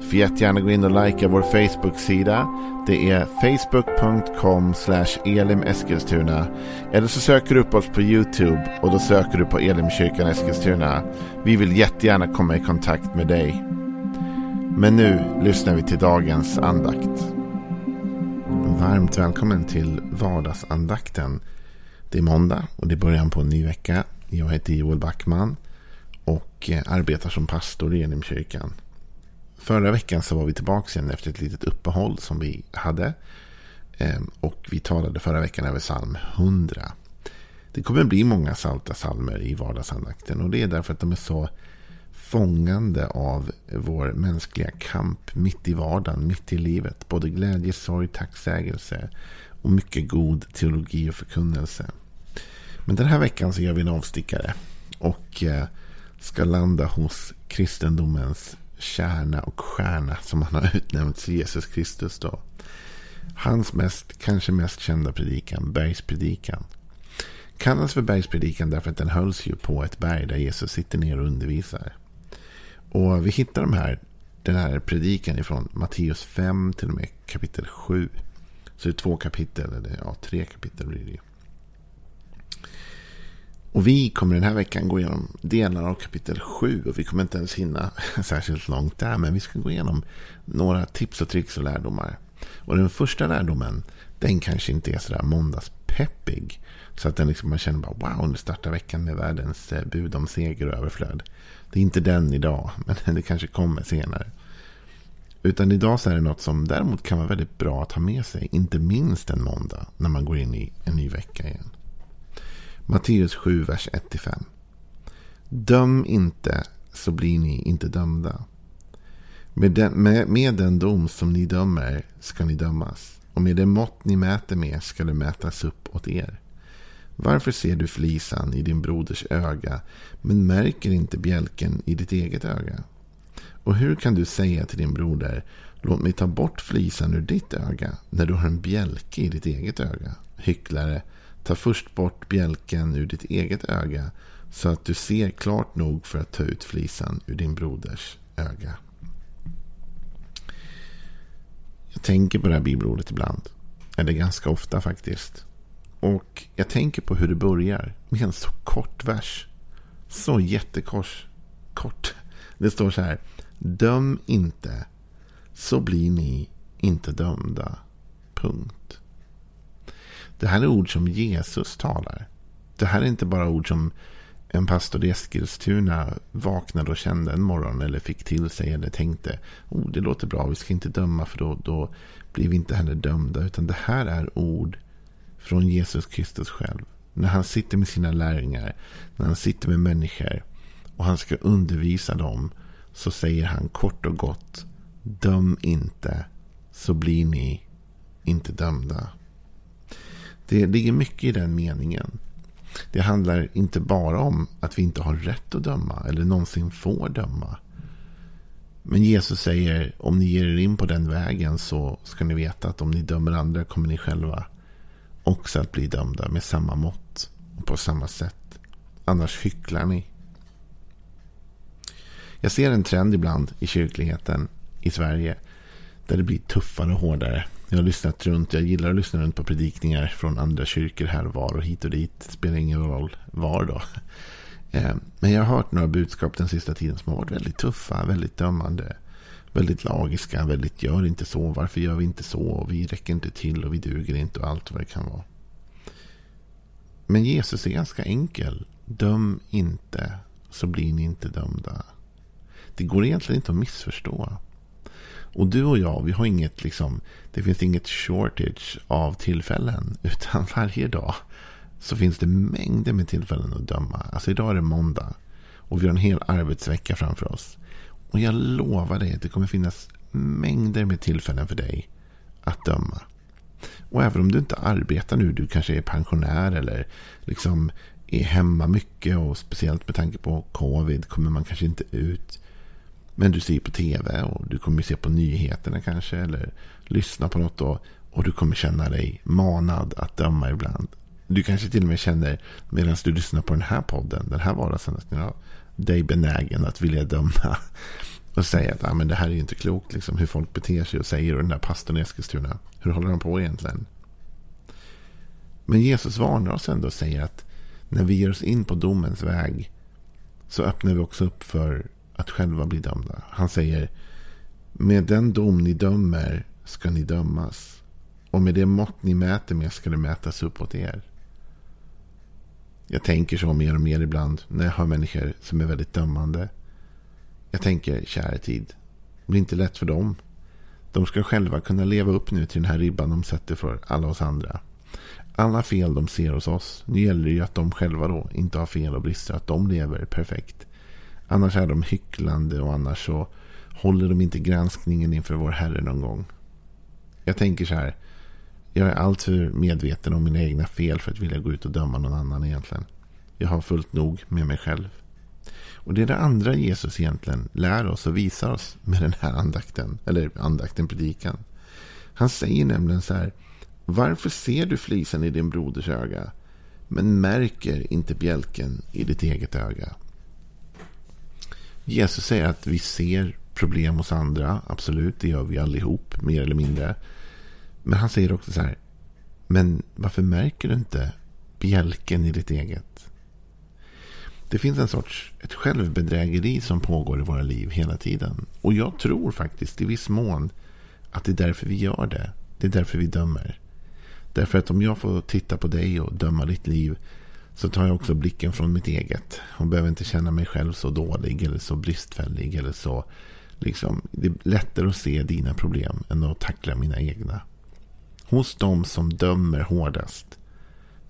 Du får jättegärna gå in och likea vår Facebook-sida. Det är facebook.com elimeskilstuna. Eller så söker du upp oss på YouTube och då söker du på Elimkyrkan Eskilstuna. Vi vill jättegärna komma i kontakt med dig. Men nu lyssnar vi till dagens andakt. Varmt välkommen till vardagsandakten. Det är måndag och det är början på en ny vecka. Jag heter Joel Backman och eh, arbetar som pastor i Elimkyrkan. Förra veckan så var vi tillbaka igen efter ett litet uppehåll som vi hade. Ehm, och vi talade förra veckan över psalm 100. Det kommer bli många salta salmer i vardagsandakten. Och det är därför att de är så fångande av vår mänskliga kamp mitt i vardagen, mitt i livet. Både glädje, sorg, tacksägelse och mycket god teologi och förkunnelse. Men den här veckan så gör vi en avstickare. Och eh, ska landa hos kristendomens kärna och stjärna som han har utnämnt Jesus Kristus. Då. Hans mest, kanske mest kända predikan, bergspredikan. Kallas för bergspredikan därför att den hölls ju på ett berg där Jesus sitter ner och undervisar. Och vi hittar de här, den här predikan ifrån Matteus 5 till och med kapitel 7. Så det är två kapitel, eller ja, tre kapitel blir det ju. Och vi kommer den här veckan gå igenom delar av kapitel 7. Och vi kommer inte ens hinna särskilt långt där. Men vi ska gå igenom några tips och tricks och lärdomar. Och den första lärdomen, den kanske inte är sådär måndagspeppig. Så att den liksom, man känner bara wow, nu startar veckan med världens eh, bud om seger och överflöd. Det är inte den idag, men det kanske kommer senare. Utan idag så är det något som däremot kan vara väldigt bra att ha med sig. Inte minst en måndag när man går in i en ny vecka igen. Matteus 7, vers 1-5. Döm inte så blir ni inte dömda. Med den, med, med den dom som ni dömer ska ni dömas. Och med det mått ni mäter med ska det mätas upp åt er. Varför ser du flisan i din broders öga men märker inte bjälken i ditt eget öga? Och hur kan du säga till din broder Låt mig ta bort flisan ur ditt öga när du har en bjälke i ditt eget öga? Hycklare, Ta först bort bjälken ur ditt eget öga så att du ser klart nog för att ta ut flisan ur din broders öga. Jag tänker på det här bibelordet ibland. Eller ganska ofta faktiskt. Och jag tänker på hur det börjar med en så kort vers. Så jättekors. Kort. Det står så här. Döm inte så blir ni inte dömda. Punkt. Det här är ord som Jesus talar. Det här är inte bara ord som en pastor i Eskilstuna vaknade och kände en morgon eller fick till sig eller tänkte oh, det låter bra, vi ska inte döma för då, då blir vi inte heller dömda. Utan det här är ord från Jesus Kristus själv. När han sitter med sina lärjungar, när han sitter med människor och han ska undervisa dem så säger han kort och gott Döm inte så blir ni inte dömda. Det ligger mycket i den meningen. Det handlar inte bara om att vi inte har rätt att döma eller någonsin får döma. Men Jesus säger om ni ger er in på den vägen så ska ni veta att om ni dömer andra kommer ni själva också att bli dömda med samma mått och på samma sätt. Annars hycklar ni. Jag ser en trend ibland i kyrkligheten i Sverige där det blir tuffare och hårdare jag har lyssnat runt. Jag gillar att lyssna runt på predikningar från andra kyrkor här och var och hit och dit. Det spelar ingen roll var då. Eh, men jag har hört några budskap den sista tiden som har varit väldigt tuffa, väldigt dömande. Väldigt lagiska, väldigt gör inte så, varför gör vi inte så, och vi räcker inte till och vi duger inte och allt vad det kan vara. Men Jesus är ganska enkel. Döm inte så blir ni inte dömda. Det går egentligen inte att missförstå. Och du och jag, vi har inget liksom, det finns inget shortage av tillfällen. Utan varje dag så finns det mängder med tillfällen att döma. Alltså idag är det måndag. Och vi har en hel arbetsvecka framför oss. Och jag lovar dig att det kommer finnas mängder med tillfällen för dig att döma. Och även om du inte arbetar nu, du kanske är pensionär eller liksom är hemma mycket och speciellt med tanke på covid kommer man kanske inte ut. Men du ser på tv och du kommer se på nyheterna kanske eller lyssna på något och, och du kommer känna dig manad att döma ibland. Du kanske till och med känner medan du lyssnar på den här podden, den här vardagssändningen, dig benägen att vilja döma. Och säga att ah, men det här är ju inte klokt, liksom, hur folk beter sig och säger. Och den där pastorn i Eskilstuna, hur håller de på egentligen? Men Jesus varnar oss ändå och säger att när vi ger oss in på domens väg så öppnar vi också upp för att själva bli dömda. Han säger med den dom ni dömer ska ni dömas. Och med det mått ni mäter med ska det mätas upp åt er. Jag tänker så mer och mer ibland när jag hör människor som är väldigt dömande. Jag tänker, kära tid, det blir inte lätt för dem. De ska själva kunna leva upp nu till den här ribban de sätter för alla oss andra. Alla fel de ser hos oss, nu gäller det ju att de själva då inte har fel och brister, att de lever perfekt. Annars är de hycklande och annars så håller de inte granskningen inför vår Herre någon gång. Jag tänker så här, jag är alltför medveten om mina egna fel för att vilja gå ut och döma någon annan egentligen. Jag har fullt nog med mig själv. Och det är det andra Jesus egentligen lär oss och visar oss med den här andakten. Eller andakten, predikan. Han säger nämligen så här. Varför ser du flisen i din broders öga? Men märker inte bjälken i ditt eget öga. Jesus säger att vi ser problem hos andra. Absolut, det gör vi allihop, mer eller mindre. Men han säger också så här. Men varför märker du inte bjälken i ditt eget? Det finns en sorts ett självbedrägeri som pågår i våra liv hela tiden. Och jag tror faktiskt i viss mån att det är därför vi gör det. Det är därför vi dömer. Därför att om jag får titta på dig och döma ditt liv så tar jag också blicken från mitt eget. Och behöver inte känna mig själv så dålig eller så bristfällig. Eller så, liksom, det är lättare att se dina problem än att tackla mina egna. Hos de som dömer hårdast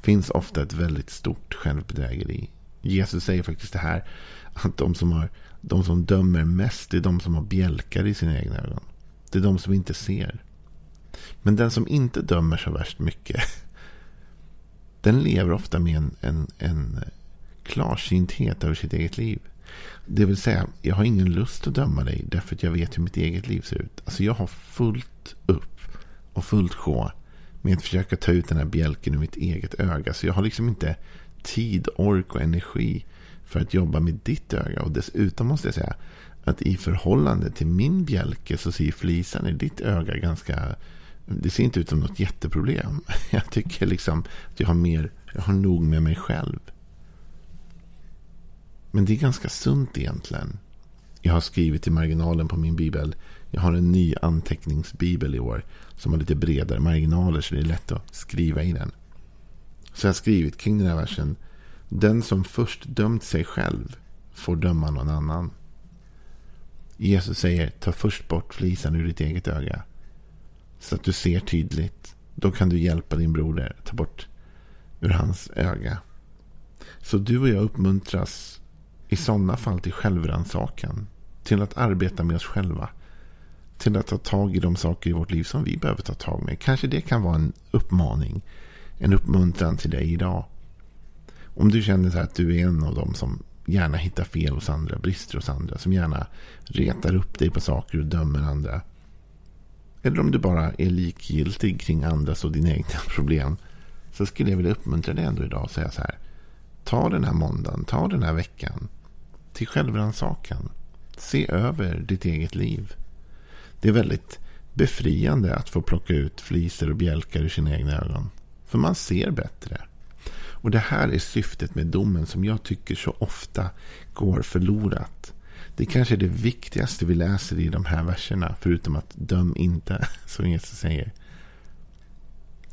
finns ofta ett väldigt stort självbedrägeri. Jesus säger faktiskt det här. Att de som, har, de som dömer mest är de som har bjälkar i sina egna ögon. Det är de som inte ser. Men den som inte dömer så värst mycket. Den lever ofta med en, en, en klarsynthet över sitt eget liv. Det vill säga, jag har ingen lust att döma dig därför att jag vet hur mitt eget liv ser ut. Alltså jag har fullt upp och fullt sjå med att försöka ta ut den här bjälken ur mitt eget öga. Så jag har liksom inte tid, ork och energi för att jobba med ditt öga. Och dessutom måste jag säga att i förhållande till min bjälke så ser flisan i ditt öga ganska... Det ser inte ut som något jätteproblem. Jag tycker liksom att jag har mer, jag har nog med mig själv. Men det är ganska sunt egentligen. Jag har skrivit i marginalen på min bibel. Jag har en ny anteckningsbibel i år. Som har lite bredare marginaler så det är lätt att skriva i den. Så jag har skrivit kring den här versen. Den som först dömt sig själv får döma någon annan. Jesus säger ta först bort flisan ur ditt eget öga. Så att du ser tydligt. Då kan du hjälpa din broder ta bort ur hans öga. Så du och jag uppmuntras i sådana fall till självrannsakan. Till att arbeta med oss själva. Till att ta tag i de saker i vårt liv som vi behöver ta tag med. Kanske det kan vara en uppmaning. En uppmuntran till dig idag. Om du känner så att du är en av dem som gärna hittar fel hos andra, brister hos andra. Som gärna retar upp dig på saker och dömer andra. Eller om du bara är likgiltig kring andras och dina egna problem. Så skulle jag vilja uppmuntra dig ändå idag och säga så här. Ta den här måndagen, ta den här veckan. Till självrannsakan. Se över ditt eget liv. Det är väldigt befriande att få plocka ut fliser och bjälkar ur sina egna ögon. För man ser bättre. Och det här är syftet med domen som jag tycker så ofta går förlorat. Det kanske är det viktigaste vi läser i de här verserna. Förutom att döm inte, som Jesus säger.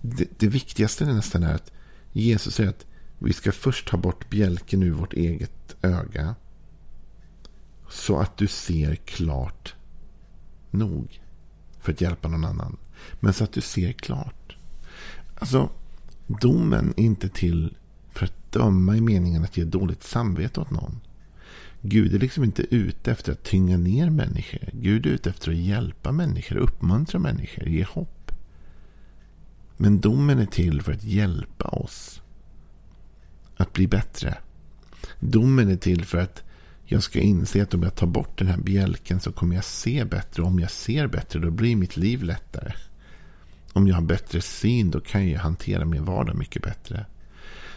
Det, det viktigaste nästan är att Jesus säger att vi ska först ta bort bjälken ur vårt eget öga. Så att du ser klart nog. För att hjälpa någon annan. Men så att du ser klart. Alltså, domen är inte till för att döma i meningen att ge dåligt samvete åt någon. Gud är liksom inte ute efter att tynga ner människor. Gud är ute efter att hjälpa människor, uppmuntra människor, ge hopp. Men domen är till för att hjälpa oss att bli bättre. Domen är till för att jag ska inse att om jag tar bort den här bjälken så kommer jag se bättre. Och om jag ser bättre då blir mitt liv lättare. Om jag har bättre syn då kan jag hantera min vardag mycket bättre.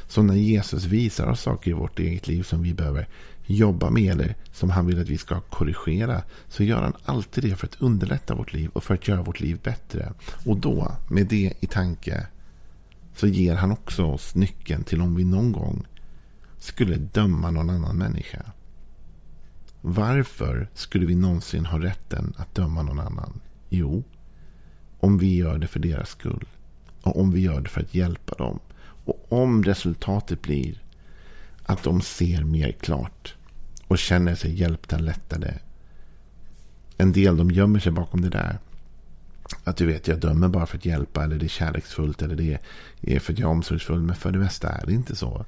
Så när Jesus visar oss saker i vårt eget liv som vi behöver jobba med eller som han vill att vi ska korrigera så gör han alltid det för att underlätta vårt liv och för att göra vårt liv bättre. Och då, med det i tanke, så ger han också oss nyckeln till om vi någon gång skulle döma någon annan människa. Varför skulle vi någonsin ha rätten att döma någon annan? Jo, om vi gör det för deras skull. Och om vi gör det för att hjälpa dem. Och om resultatet blir att de ser mer klart och känner sig hjälpta lättade. En del de gömmer sig bakom det där. Att du vet, jag dömer bara för att hjälpa eller det är kärleksfullt eller det är för att jag är omsorgsfull. Men för det mesta är det inte så.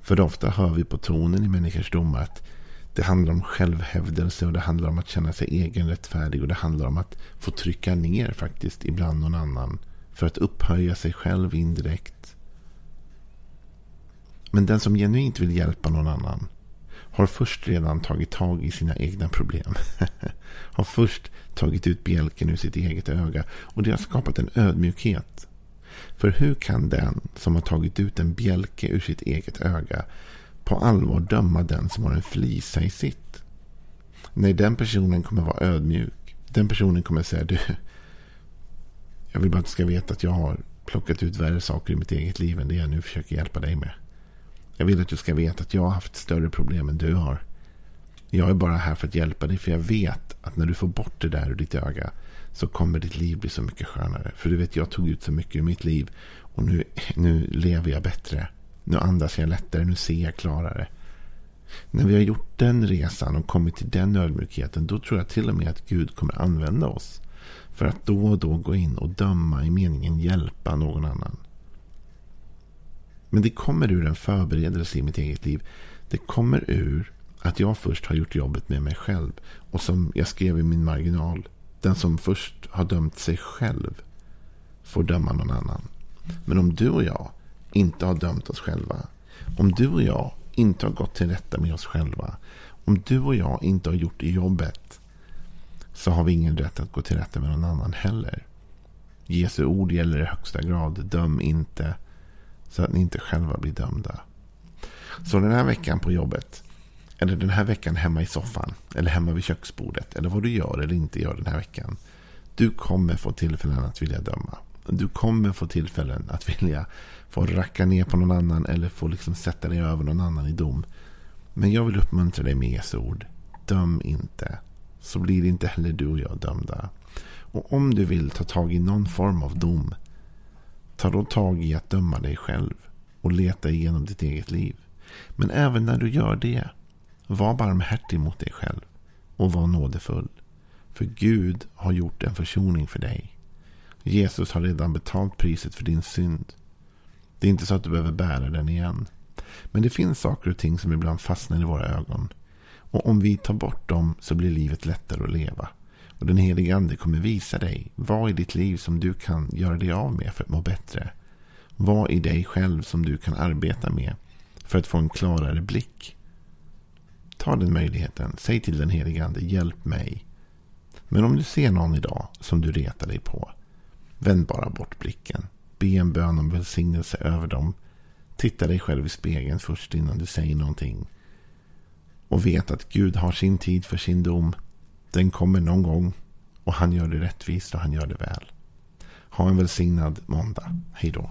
För ofta hör vi på tonen i människors domar att det handlar om självhävdelse och det handlar om att känna sig egenrättfärdig och det handlar om att få trycka ner faktiskt ibland någon annan för att upphöja sig själv indirekt. Men den som genuint vill hjälpa någon annan har först redan tagit tag i sina egna problem. har först tagit ut bjälken ur sitt eget öga och det har skapat en ödmjukhet. För hur kan den som har tagit ut en bjälke ur sitt eget öga på allvar döma den som har en flisa i sitt? Nej, den personen kommer vara ödmjuk. Den personen kommer säga du. Jag vill bara att du ska veta att jag har plockat ut värre saker i mitt eget liv än det jag nu försöker hjälpa dig med. Jag vill att du ska veta att jag har haft större problem än du har. Jag är bara här för att hjälpa dig för jag vet att när du får bort det där ur ditt öga så kommer ditt liv bli så mycket skönare. För du vet, jag tog ut så mycket ur mitt liv och nu, nu lever jag bättre. Nu andas jag lättare, nu ser jag klarare. När vi har gjort den resan och kommit till den ödmjukheten då tror jag till och med att Gud kommer använda oss. För att då och då gå in och döma i meningen hjälpa någon annan. Men det kommer ur en förberedelse i mitt eget liv. Det kommer ur att jag först har gjort jobbet med mig själv. Och som jag skrev i min marginal. Den som först har dömt sig själv får döma någon annan. Men om du och jag inte har dömt oss själva. Om du och jag inte har gått till rätta med oss själva. Om du och jag inte har gjort jobbet. Så har vi ingen rätt att gå till rätta med någon annan heller. Jesu ord gäller i högsta grad. Döm inte så att ni inte själva blir dömda. Så den här veckan på jobbet. Eller den här veckan hemma i soffan. Eller hemma vid köksbordet. Eller vad du gör eller inte gör den här veckan. Du kommer få tillfällen att vilja döma. Du kommer få tillfällen att vilja få racka ner på någon annan. Eller få liksom sätta dig över någon annan i dom. Men jag vill uppmuntra dig med Jesu ord. Döm inte. Så blir inte heller du och jag dömda. Och om du vill ta tag i någon form av dom Ta då tag i att döma dig själv och leta igenom ditt eget liv. Men även när du gör det, var barmhärtig mot dig själv och var nådefull. För Gud har gjort en försoning för dig. Jesus har redan betalt priset för din synd. Det är inte så att du behöver bära den igen. Men det finns saker och ting som ibland fastnar i våra ögon. Och om vi tar bort dem så blir livet lättare att leva. Och den helige ande kommer visa dig vad i ditt liv som du kan göra dig av med för att må bättre. Vad i dig själv som du kan arbeta med för att få en klarare blick. Ta den möjligheten. Säg till den helige ande, hjälp mig. Men om du ser någon idag som du retar dig på. Vänd bara bort blicken. Be en bön om välsignelse över dem. Titta dig själv i spegeln först innan du säger någonting. Och vet att Gud har sin tid för sin dom. Den kommer någon gång. Och han gör det rättvist och han gör det väl. Ha en välsignad måndag. Hej då.